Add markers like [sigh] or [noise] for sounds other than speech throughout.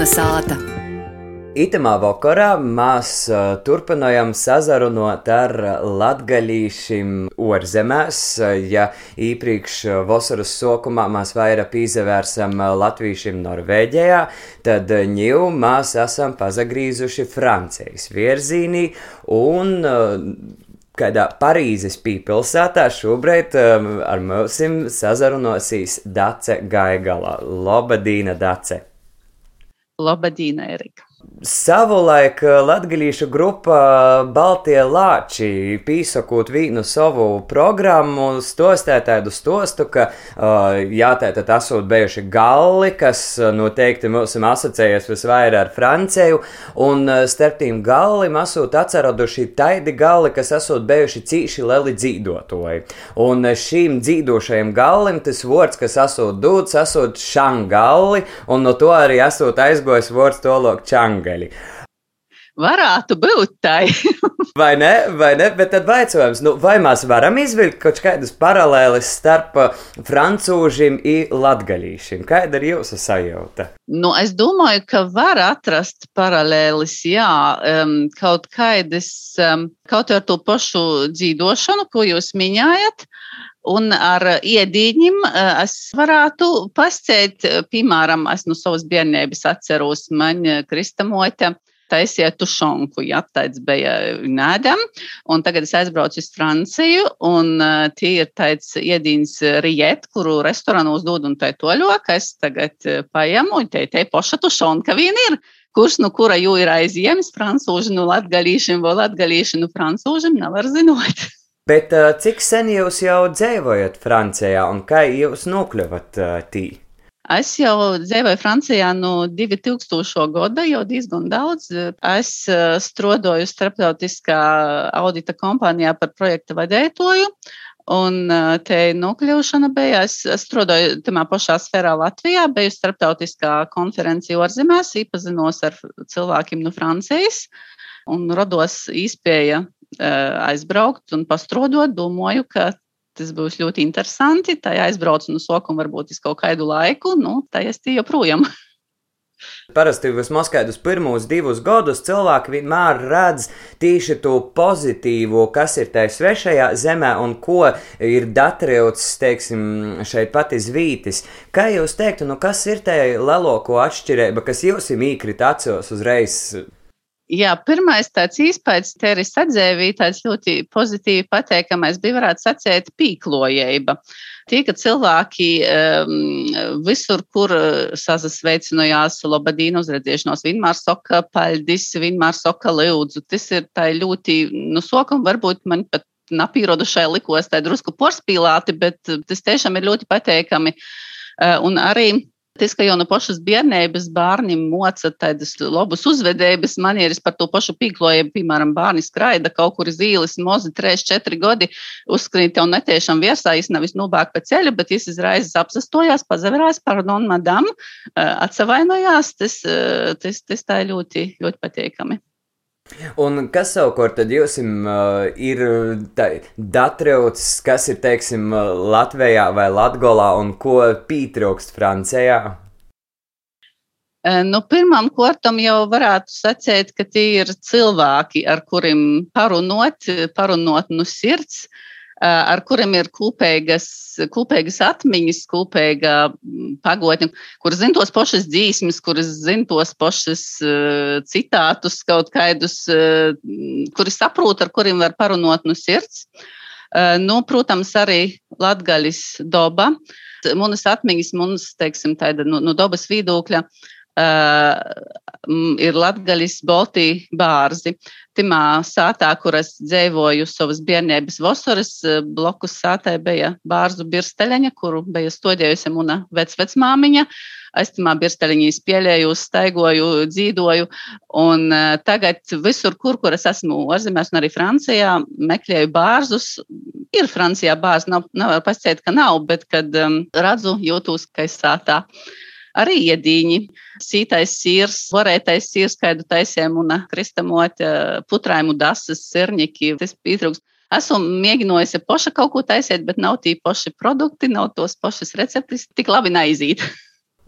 Melna sāta. Itamā vakarā mēs turpinājām sazarunot ar latgaļīšiem orzemēs. Ja iepriekš vasaras sokumā mēs vairāk pīzavērsam latvīšiem Norvēģijā, tad ņū mēs esam pazagrīzuši Francijas virzīnī un kādā Parīzes pīpilsētā šobrīd um, ar mums sazarunosīs Dace Gaigala. Lobadīna Dace! Lobadīna Erika! Savulaik latgadījuša grupa Baltie Lāči pīsakot vīnu savu programmu, stostē tādu stostu, ka jā, tātad esot bijuši galli, kas noteikti mums asociējas visvairāk ar Franciju, un starp tiem gallim esot atceraduši taidi galli, kas esot bijuši cīši leli dzīdotoji. Un šīm dzīdošajiem gallim tas vārds, kas esot dūts, esot šangalli, un no to arī esot aizgojis vārds tolok čanga pagaļi. Varētu būt tā. [laughs] vai ne? Vai ne? Bet tad jautājums, nu, vai mēs varam izvilkt kaut kādas paralēles starp uh, francūžiem un latgaļīšiem? Kāda ir jūsu sajūta? Nu, es domāju, ka var atrast paralēlis, jā, um, kaut kādas, um, kaut ar to pašu dzīvošanu, ko jūs minējat. Un ar iedīņiem uh, es varētu pasciet, piemēram, es no savas bērnības atceros, man Kristamote taisiet tušonku, ja tāds bija nēdam. Un tagad es aizbraucu uz Franciju, un tie ir tāds iedīns riet, kuru restorānos dod un tai toļo, ka es tagad paņemu, un te, te poša tušonka vien ir. Kurš nu kura jau ir aizjiemis, francūži, nu latgalīšiem, vai latgalīši, nu francūžiem, nevar zinot. [laughs] Bet uh, cik sen jūs jau dzīvojat Francijā un kā jūs nokļuvat uh, tī? Es jau dzīvoju Francijā no 2000. gada, jau diezgan daudz. Es eh, strādāju starptautiskā audita kompānijā par projekta vadētoju. Un te nokļūšana bija. Es strādāju tajā pašā sfērā Latvijā, biju starptautiskā konferencija ārzemēs, iepazinos ar cilvēkiem no Francijas un rados īspēja eh, aizbraukt un pastrodot. Domāju, ka tas būs ļoti interesanti. Tā aizbraucu no sokuma varbūt uz kaut kādu laiku, nu, tā es tie joprojām. [laughs] Parasti vismaz kādus pirmos divus gadus cilvēki vienmēr redz tieši to pozitīvo, kas ir tajā svešajā zemē un ko ir datreuts, teiksim, šeit pat izvītis. Kā jūs teiktu, nu kas ir tajā lielāko atšķirība, kas jums ir īkrit acos uzreiz? Jā, pirmais tāds īspējas teris atzēvīja tāds ļoti pozitīvi pateikamais bija, varētu sacēt, pīklojība. Tie, ka cilvēki um, visur, kur uh, sazasveicinojās Lobadīna uzredzēšanos, vienmēr soka paļdis, vienmēr soka lūdzu. Tas ir tā ļoti, nu, sokam varbūt man pat napīrodušai likos tā drusku porspīlāti, bet tas tiešām ir ļoti pateikami. Uh, un arī Tas, ka jau no pašas bērnības bērniem moca tādas labas uzvedības. Manieres par to pašu pīklojumu, piemēram, bērni skraida kaut kur uz īles, mozi 3, 4 gadi, uzskrīt jau netiešām viesā, es nevis nobāk pa ceļu, bet es izraizes apsastojās, pazaverās, pardon, madam, atsavainojās, tas, tas, tas tā ir ļoti, ļoti patīkami. Un kas savukārt tad jums uh, ir datreuts, kas ir, teiksim, Latvijā vai Latgolā un ko pītrūkst Francijā? Nu, pirmām kārtām jau varētu sacīt, ka tie ir cilvēki, ar kuriem parunot, parunot no sirds. Uh, ar kuriem ir kopīgas, kopīgas atmiņas, kopīga mm, pagotne, kuras zina tos pašas dzīsmes, kuras zina tos pašas uh, citātus, kaut kādus, uh, kuri saprot, ar kuriem var parunot no sirds. Uh, nu, protams, arī latgaļas doba. Manas atmiņas, manas, teiksim, tāda no, no dabas viedokļa. Uh, ir latgaļas boltī bārzi. Timā sātā, kur es dzīvoju savas bērnības vasaras, blokus sātē bija bārzu birsteļaņa, kuru bija studējusi mana vecvecmāmiņa. Es tamā birsteļiņā spēlēju, staigoju, dzīvoju. Uh, tagad visur, kur, kur es esmu ārzemēs un arī Francijā, meklēju bārzus. Ir Francijā bārzi, nav, nevar pasciet, ka nav, bet kad um, redzu, jūtos, ka es sātā. Uh, arī iedīņi. Sītais sīrs, varētais sīrs, kādu taisiem un kristamot putraimu dasas, sirņiki, tas pietrūks. Esmu mēģinājusi paša kaut ko taisīt, bet nav tī paši produkti, nav tos pašas receptes, tik labi neizīt. [laughs]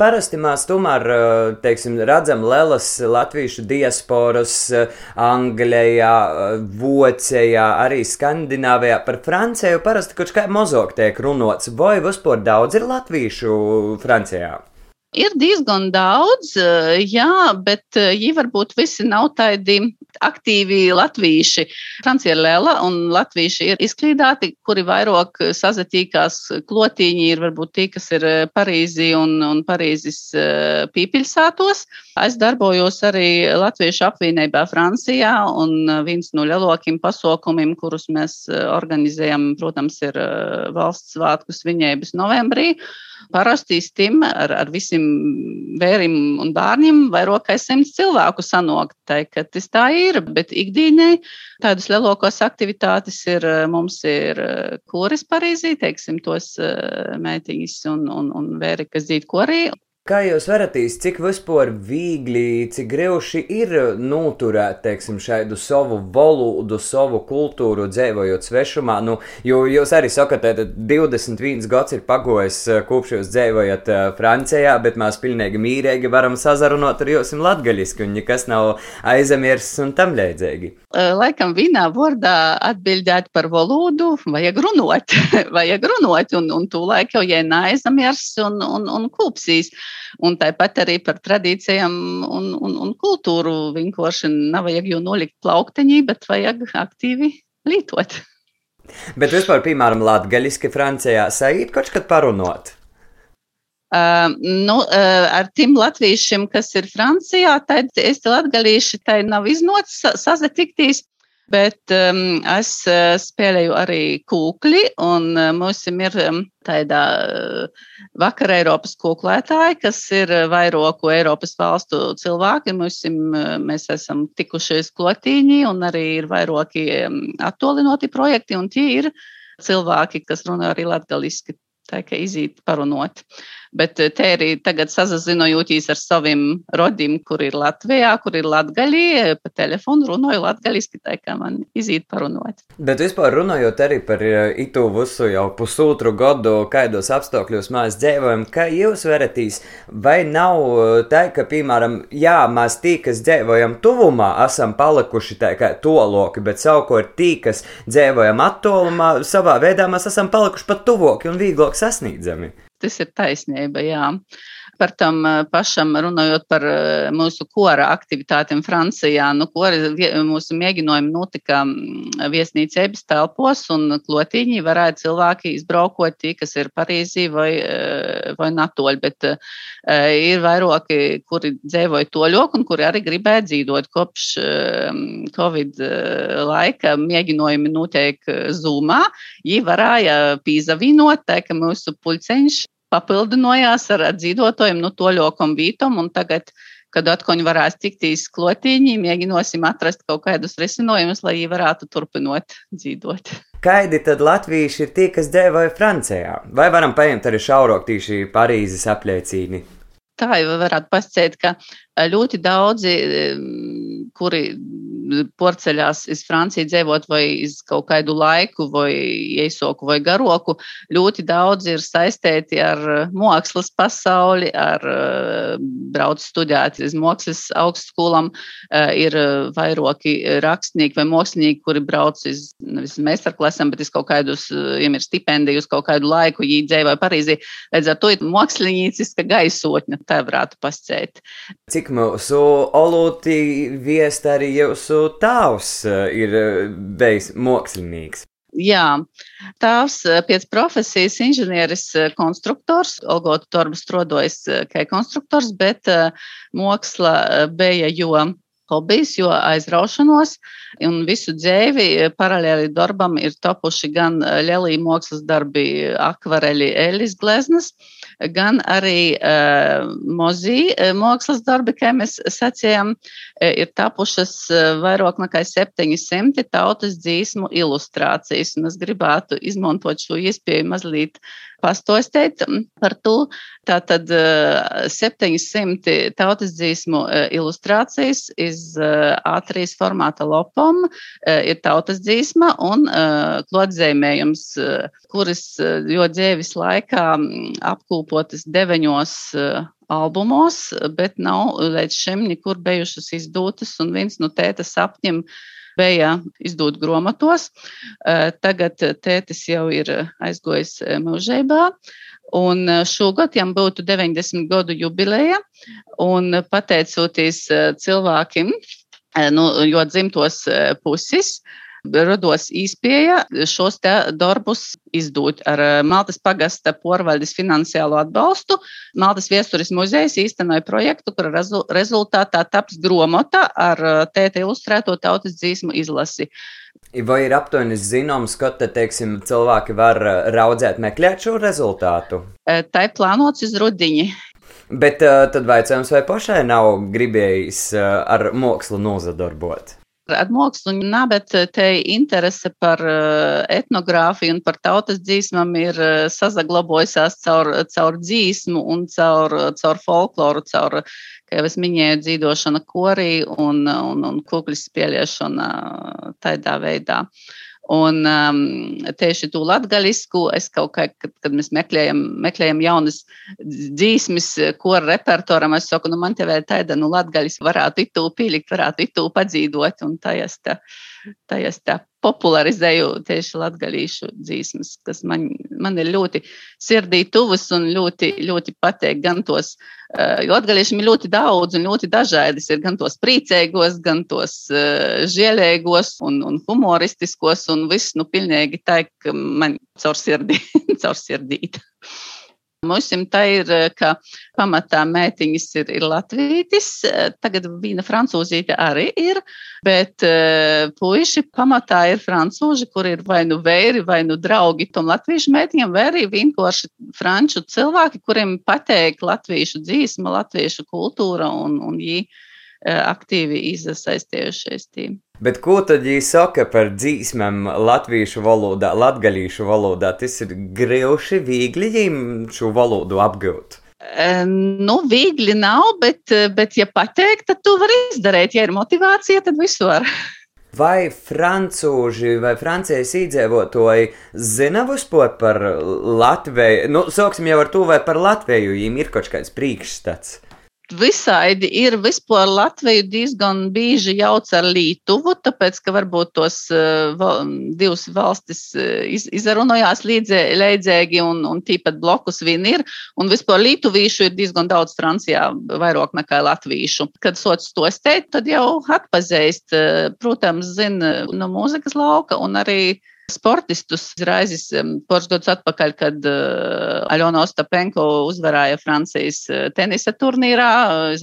parasti mēs tomēr, teiksim, redzam lielas latviešu diasporas Anglijā, Vācijā, arī Skandināvijā. Par Franciju parasti kaut kā mazāk tiek runāts. Vai vispār daudz ir latviešu Francijā? Ir diezgan daudz, eh, jā, bet viņi eh, varbūt visi nav tādi aktīvi latvieši. Francija ir liela un latvieši ir izklīdāti, kuri vairāk sazatīkās klotīņi ir varbūt tie, kas ir eh, Parīzi un, un Parīzes pīpiļsātos. Es darbojos arī Latviešu apvienībā Francijā un viens no lielākiem pasaukumiem, kurus mēs organizējam, protams, ir valsts svētku svinības novembrī. Parasti stim ar, ar visiem vēriem un bērniem vairāk kā simts cilvēku sanākt. Tas tā ir, bet ikdienai tādas lielākās aktivitātes ir mums ir koris Parīzī, teiksim, tos meitiņas un, un, un vēri, kas dzīt korī. Kā jūs varat īsti, cik vispār viegli, cik grūti ir noturēt, teiksim, šādu savu valodu, savu kultūru, dzīvojot svešumā? Nu, jo jūs arī sakat, ka 21 gads ir pagojis, eh, kopš jūs dzīvojat Francijā, bet mēs pilnīgi mīrīgi varam sazarunot ar jums latgaļiski, un nekas nav aizmirsts un tam līdzīgi. Laikam vienā vārdā atbildēt par valodu, vajag runāt, [laughs] vajag runāt, un, un tūlēk jau, ja neaizmirsts un, un, un kūpsīs. Un tāpat arī par tradīcijām un, un, un kultūru vienkārši nav vajag jau nolikt plaukteņī, bet vajag aktīvi lietot. Bet vispār, piemēram, latgaļiski Francijā sajūt kaut kad parunot. Uh, nu, uh, ar tiem latviešiem, kas ir Francijā, tad es latgalīši tai nav iznots sazatikties, bet um, es uh, spēlēju arī kūkli, un uh, mums ir um, tāda uh, vakar Eiropas kūklētāja, kas ir vairoku Eiropas valstu cilvēki. Mums, uh, mēs esam tikušies klotīņi, un arī ir vairoki attolinoti projekti, un tie ir cilvēki, kas runā arī latgaliski, tā kā izīt parunot. Bet eh, te arī tagad sazinojotīs ar saviem rodim, kur ir Latvijā, kur ir latgaļi, eh, pa telefonu runāju latgaļiski, tā kā man izīt parunot. Bet vispār runājot arī par eh, itu visu jau pusotru gadu, kādos apstākļos mēs dzīvojam, kā jūs veratīs, vai nav tā, ka, piemēram, jā, mēs tī, kas dzīvojam tuvumā, esam palikuši tā kā toloki, bet savukārt tī, kas dzīvojam attolumā, savā veidā mēs esam palikuši pat tuvoki un vieglāk sasniedzami. Tas ir taisnība, jā. Par tam eh, pašam runājot par eh, mūsu kora aktivitātēm Francijā. Nu, kora, mūsu mēģinājumi notika mm, viesnīcā ebas telpos, un klotīņi varēja cilvēki izbraukot tie, kas ir Parīzī vai, eh, vai Natoļ, bet ir vairāki, kuri dzīvoja toļok un kuri arī gribēja dzīvot kopš Covid laika. Mēģinājumi notiek Zoomā. Viņi varēja pīzavinot, tā ka mūsu pulceņš papildinājās ar dzīvotājiem, nu, toļokam vītam, un tagad, kad atkoņi varēs tikt izklotīņi, mēģinosim atrast kaut kādus risinājumus, lai viņi varētu turpinot dzīvot. Kaidi tad latvieši ir tie, kas dēvoja Francijā? Vai varam paņemt arī šaurāk tīši Parīzes apliecīni? Tā jau varētu pasciet, ka ļoti daudzi, kuri porceļās iz Franciju dzīvot vai iz kaut kādu laiku, vai iesoku, vai garoku, ļoti daudz ir saistīti ar mākslas pasauli, ar brauc studēt iz mākslas augstskolām, ir vairoki rakstnieki vai mākslinieki, kuri brauc iz, nevis meistarklasam, bet iz kaut kādus, jiem ir stipendiju uz kaut kādu laiku, viņi dzīvoja Parīzī. Līdz ar to ir mākslinieciska gaisotņa, tā varētu pascēt. Cik mūsu olūti viest arī jūsu tēvs eh, ir eh, bijis mākslinieks? Jā, tēvs eh, pēc profesijas inženieris konstruktors, Olgotu Torbu strodojas kā konstruktors, bet māksla bija jo hobijs, jo aizraušanos. Un visu dzēvi paralēli darbam ir topuši gan lielī mākslas darbi, akvareļi, eļas gleznas gan arī uh, mozī mākslas darbi, kā mēs sacījām, ir tapušas uh, vairāk nekā 700 tautas dzīsmu ilustrācijas. Un es gribētu izmantot šo iespēju mazliet pastostēt par to. Tātad 700 tautas dzīsmu ilustrācijas iz A3 formāta lopam ir tautas dzīsma un klodzējumējums, kuras jo dzēvis laikā apkūpotas deviņos albumos, bet nav līdz šim nekur bijušas izdotas. Un viens no tēta sapņiem bija izdot grāmatos. Tagad tētis jau ir aizgojis mūžībā. Un šogad jām būtu 90 gadu jubileja, un pateicoties cilvēkiem, nu, jo dzimtos puses, rados īspēja šos darbus izdot ar eh, Maltas pagasta porvaldes finansiālo atbalstu. Maltas viesturis muzejs īstenoja projektu, kura rezultātā taps gromota ar eh, tēta ilustrēto tautas dzīsmu izlasi. Vai ir aptuveni zināms, ka te, teiksim, cilvēki var eh, raudzēt, meklēt šo rezultātu? Tā ir plānots uz rudiņu. Bet tad vaicājums, vai pašai nav gribējis ar mākslu nozadarbot? Ar mākslu, nā, bet eh, te interese par eh, etnogrāfiju un par tautas dzīsmām ir eh, sazaglabojusies caur, caur dzīsmu un caur, caur folkloru, caur, kā jau es minēju, dzīvošana korī un, un, un kukļu spieliešana tādā veidā. Un um, tieši to latgaļisku es kaut kā, kad, kad mēs meklējam, meklējam jaunas dzīsmes, ko ar repertoram, es saku, nu man te vēl tāda, nu latgaļis varētu itu pīlikt, varētu itu padzīdot, un tā es tā, tā, es tā popularizēju tieši latgalīšu dzīsmas, kas man, man ir ļoti sirdī tuvas un ļoti, ļoti patīk gan tos, eh, jo latgalīšiem ir ļoti daudz un ļoti dažādas, ir gan tos priecīgos, gan tos uh, žielēgos un, un humoristiskos un viss, nu, pilnīgi tā, ka man caur sirdī, [laughs] caur sirdīt. Mums tā ir, eh, ka pamatā mētiņas ir, ir latvītis, eh, tagad viena francūzīte arī ir, bet uh, puiši pamatā ir francūži, kur ir vai nu vēri, vai nu draugi tom latviešu mētiņam, vai arī vienkārši franču cilvēki, kuriem pateik latviešu dzīsma, latviešu kultūra un, un viņi aktīvi iesaistījušies tiem. Bet ko tad viņi saka par dzīsmēm latviešu valodā, latgaļīšu valodā? Tas ir grūti, viegli viņiem šo valodu apgūt. Nu, viegli nav, bet, bet ja pateikt, tad to var izdarīt. Ja ir motivācija, tad visu var. [laughs] Vai francūži vai francijas iedzīvotāji zina vispār par Latviju? Nu, sauksim jau ar to, vai par Latviju viņiem ir kaut kāds priekšstats visādi ir vispār Latviju diezgan bieži jauc ar Lietuvu, tāpēc, ka varbūt tos val, divas valstis uh, iz, izrunājās līdzēgi un, un tīpat blokus vien ir, un vispār lietuvīšu ir diezgan daudz Francijā, vairāk nekā latvīšu. Kad sots to steit, tad jau atpazīst, uh, protams, zina no mūzikas lauka un arī sportistus. Raizes poras gadus atpakaļ, kad uh, Aļona Ostapenko uzvarēja Francijas eh, tenisa turnīrā,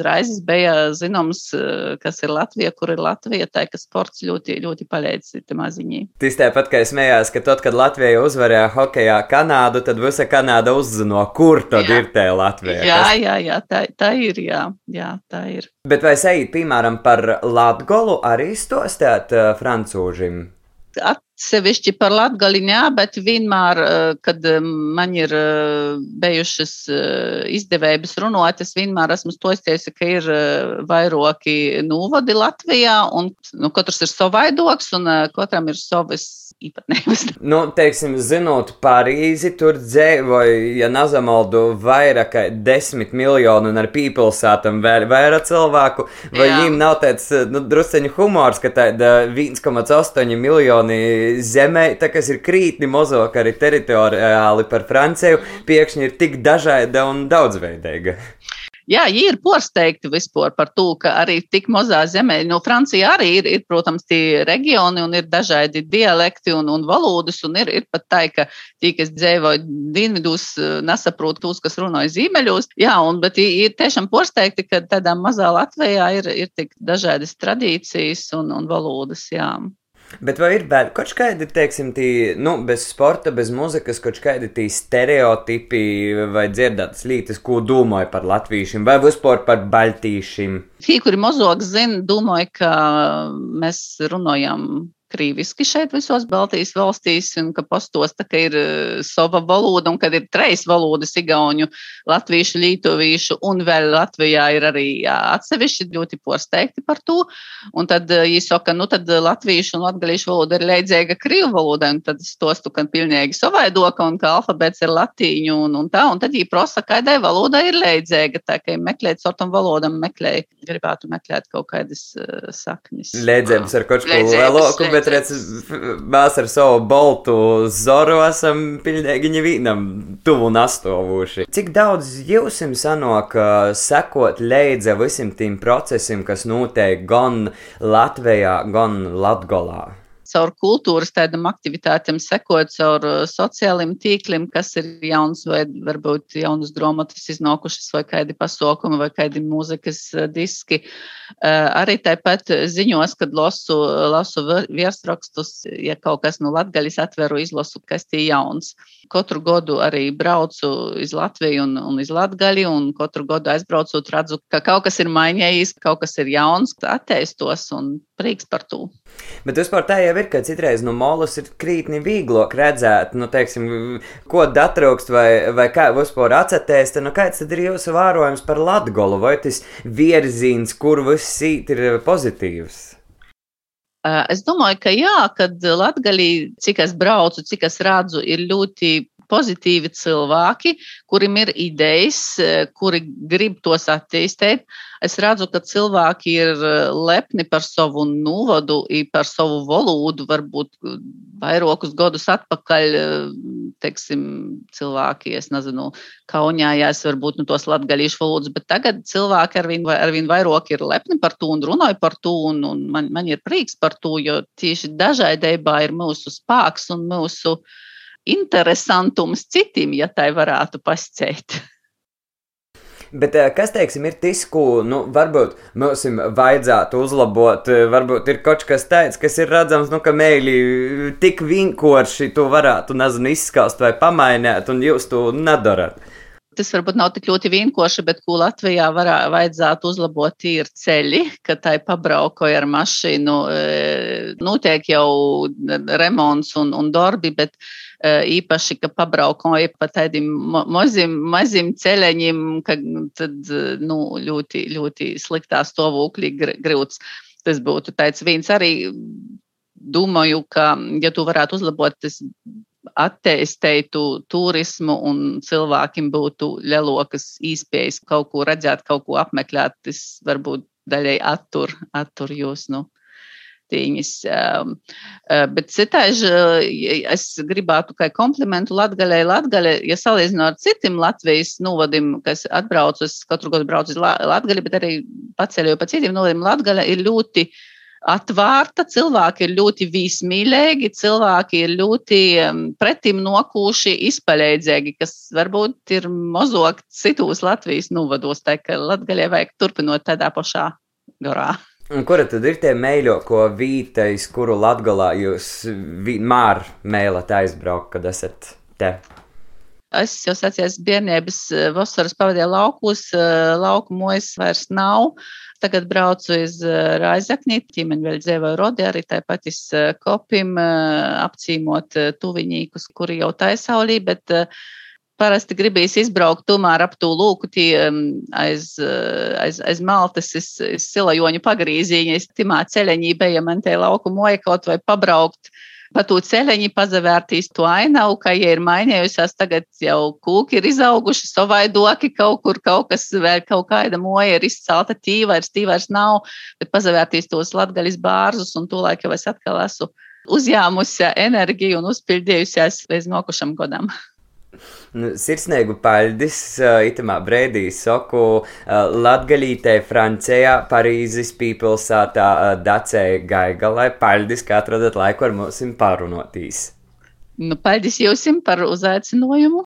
Raizes bija zināms, uh, kas ir Latvija, kur ir Latvija, tā ka sports ļoti, ļoti palīdz tam ziņai. Tas tāpat, kā es smējās, ka tad, kad Latvija uzvarēja hokejā Kanādu, tad visa Kanāda uzzino, kur tad jā. ir tā Latvija. Jā, kas... jā, jā, tā, tā ir, jā, jā, tā ir. Bet vai sajūt, piemēram, par Latgolu arī stostāt uh, francūžim? Atsevišķi par latgaļiņā, bet vienmēr, eh, kad eh, man ir eh, bijušas izdevības runāt, es vienmēr esmu stosties, ka ir vairāki nūvadi Latvijā, un nu, katrs ir savaidoks, un katram ir savas īpatnības. Nu, teiksim, zinot Parīzi, tur dzīvoja, ja nezamaldu, vairāk kā desmit miljonu un ar pīpilsētam vēl vairāk cilvēku, vai viņiem nav tāds, nu, drusceņu humors, ka tāda 1,8 miljoni zemē, tā kas ir krītni mozok arī teritoriāli par Franciju, piekšņi ir tik dažāda un daudzveidīga. Jā, ir porsteigti vispār par to, ka arī tik mazā zemē, no Francija arī ir, ir, protams, tie reģioni un ir dažādi dialekti un, un valodas, un ir, ir pat tā, ka tie, kas dzīvoja dienvidos, nesaprot tos, kas runāja zīmeļos. Jā, un, bet ir tiešām porsteigti, ka tādā mazā Latvijā ir, ir tik dažādas tradīcijas un, un valodas. Jā. Bet vai ir vēl kaut kādi, teiksim, tī, nu, bez sporta, bez muzikas, kaut kādi tī stereotipi vai dzirdētas lietas, ko domāju par latviešiem vai vispār par baltīšiem? Tie, kuri mazāk zina, domāju, ka mēs runājam krīviski šeit visos Baltijas valstīs, un ka postos tā kā ir sava valoda, un kad ir trejas valodas, igauņu, latviešu, lītovīšu, un vēl Latvijā ir arī jā, atsevišķi ļoti porsteigti par to. Un tad viņi saka, nu tad latviešu un latgalīšu valoda ir leidzēga krīvu valoda, un tad es tostu, ka pilnīgi savaidoka, un ka alfabets ir latīņu, un, un tā, un tad viņi prosa, kādai valodai ir leidzēga, tā kā meklēt sortam valodam, meklēt, gribētu meklēt kaut kādas uh, saknes. Leidzēmas ar kaut ko vēloku, bet redz, mēs ar savu boltu zoru esam pilnīgi nevienam tuvu nastovuši. Cik daudz jums sanāk sekot leidza visam tiem procesiem, kas notiek gan Latvijā, gan Latgolā? Caur kultūras tādam aktivitātēm sekot, caur uh, sociāliem tīkliem, kas ir jauns vai varbūt jaunas grāmatas iznākušas vai kādi pasaukumi vai kādi mūzikas uh, diski. Uh, arī tāpat ziņos, kad lasu, lasu virsrakstus, ja kaut kas no latgaļas atveru, izlasu, kas tie jauns. Katru gadu arī braucu iz Latviju un, un iz Latgaļu, un katru gadu aizbraucot, redzu, ka kaut kas ir mainījies, kaut kas ir jauns, atteistos un prieks par to. Bet vispār tā jau ir, ka citreiz no molus ir krītni vieglāk redzēt, nu, teiksim, ko datrūkst vai, vai kā vispār atcerēties. Nu, kāds tad ir jūsu vērojums par Latgolu? Vai tas virziens, kur viss sīt ir pozitīvs? Es domāju, ka jā, kad Latvijā, cik es braucu, cik es redzu, ir ļoti pozitīvi cilvēki, kuriem ir idejas, kuri grib tos attīstīt. Es redzu, ka cilvēki ir lepni par savu novadu, par savu valodu. Varbūt vairākus gadus atpakaļ, teiksim, cilvēki, es nezinu, kaunējās varbūt no tos latgaļīšu valodas, bet tagad cilvēki arvien, arvien vairāk ir lepni par to un runāja par to, un, un man, man ir prieks par to, jo tieši dažādībā ir mūsu spēks un mūsu interesantums citiem, ja tai varētu pascēt. Bet eh, kas, teiksim, ir tas, ko nu, varbūt mums vajadzētu uzlabot? Eh, varbūt ir kaut kas tāds, kas ir redzams, nu, ka mēlī tik vienkārši to varētu, nezinu, izskaust vai pamainīt, un jūs to nedarat. Tas varbūt nav tik ļoti vienkārši, bet ko Latvijā varā, vajadzētu uzlabot, ir ceļi, ka tai pabraukoja ar mašīnu. Eh, notiek jau remonts un, un darbi, bet īpaši, ka pabraukoja pa tādiem maziem, maziem ceļaņiem, ka tad nu, ļoti, ļoti sliktā stāvoklī grūts. Tas būtu tāds viens arī. Domāju, ka, ja tu varētu uzlabot tas attīstītu turismu un cilvēkiem būtu lielokas īspējas kaut ko redzēt, kaut ko apmeklēt, tas varbūt daļai attur, attur jūs. Nu septiņas. Um, uh, bet citāži uh, es gribētu kā komplimentu Latgaļai. Latgaļa, ja salīdzinot ar citiem Latvijas novadim, kas atbrauc uz katru gadu brauc uz Latgaļu, bet arī paceļoju pa citiem novadiem, Latgaļa ir ļoti atvērta, cilvēki ir ļoti vismīlīgi, cilvēki ir ļoti um, pretim nokūši, izpaļēdzīgi, kas varbūt ir mazāk citos Latvijas novados, tā ka Latgaļai vajag turpinot tādā pašā garā. Un kura tad ir tie mēļo, ko vītais, kuru latgalā jūs vienmēr mēlat aizbraukt, kad esat te? Es jau sacījos, bērnības eh, vasaras pavadīju laukos, eh, lauku mojas vairs nav. Tagad braucu uz eh, Raizaknī, ģimeni vēl dzīvoju Rodi, arī tāpat es kopim apcīmot tuviņīkus, kuri jau taisaulī, bet uh, parasti gribīs izbraukt tomēr ap to lūku tie aiz, eh, aiz, aiz maltas, es, es silajoņu pagrīzīņa, es timā ceļaņī bija man te lauku moja kaut vai pabraukt. Pa to ceļaņi pazavērtīs to ainavu, ka, ja ir mainījusies, tagad jau kūki ir izauguši, savaidoki kaut kur, kaut kas vēl kaut kāda moja ir izcelta, tīvairs, tīvairs nav, bet pazavērtīs tos latgaļas bārzus un tūlaik jau es atkal esmu uzņēmusi enerģiju un uzpildījusies līdz nokušam godam. Nu, sirsnīgu paļdis, itamā brēdī soku Latgalītē, Francijā, Parīzes pīpilsātā Dacē Gaigalai. Paļdis, kā atradat laiku ar mums parunotīs. Nu, paldies jums par uzaicinājumu.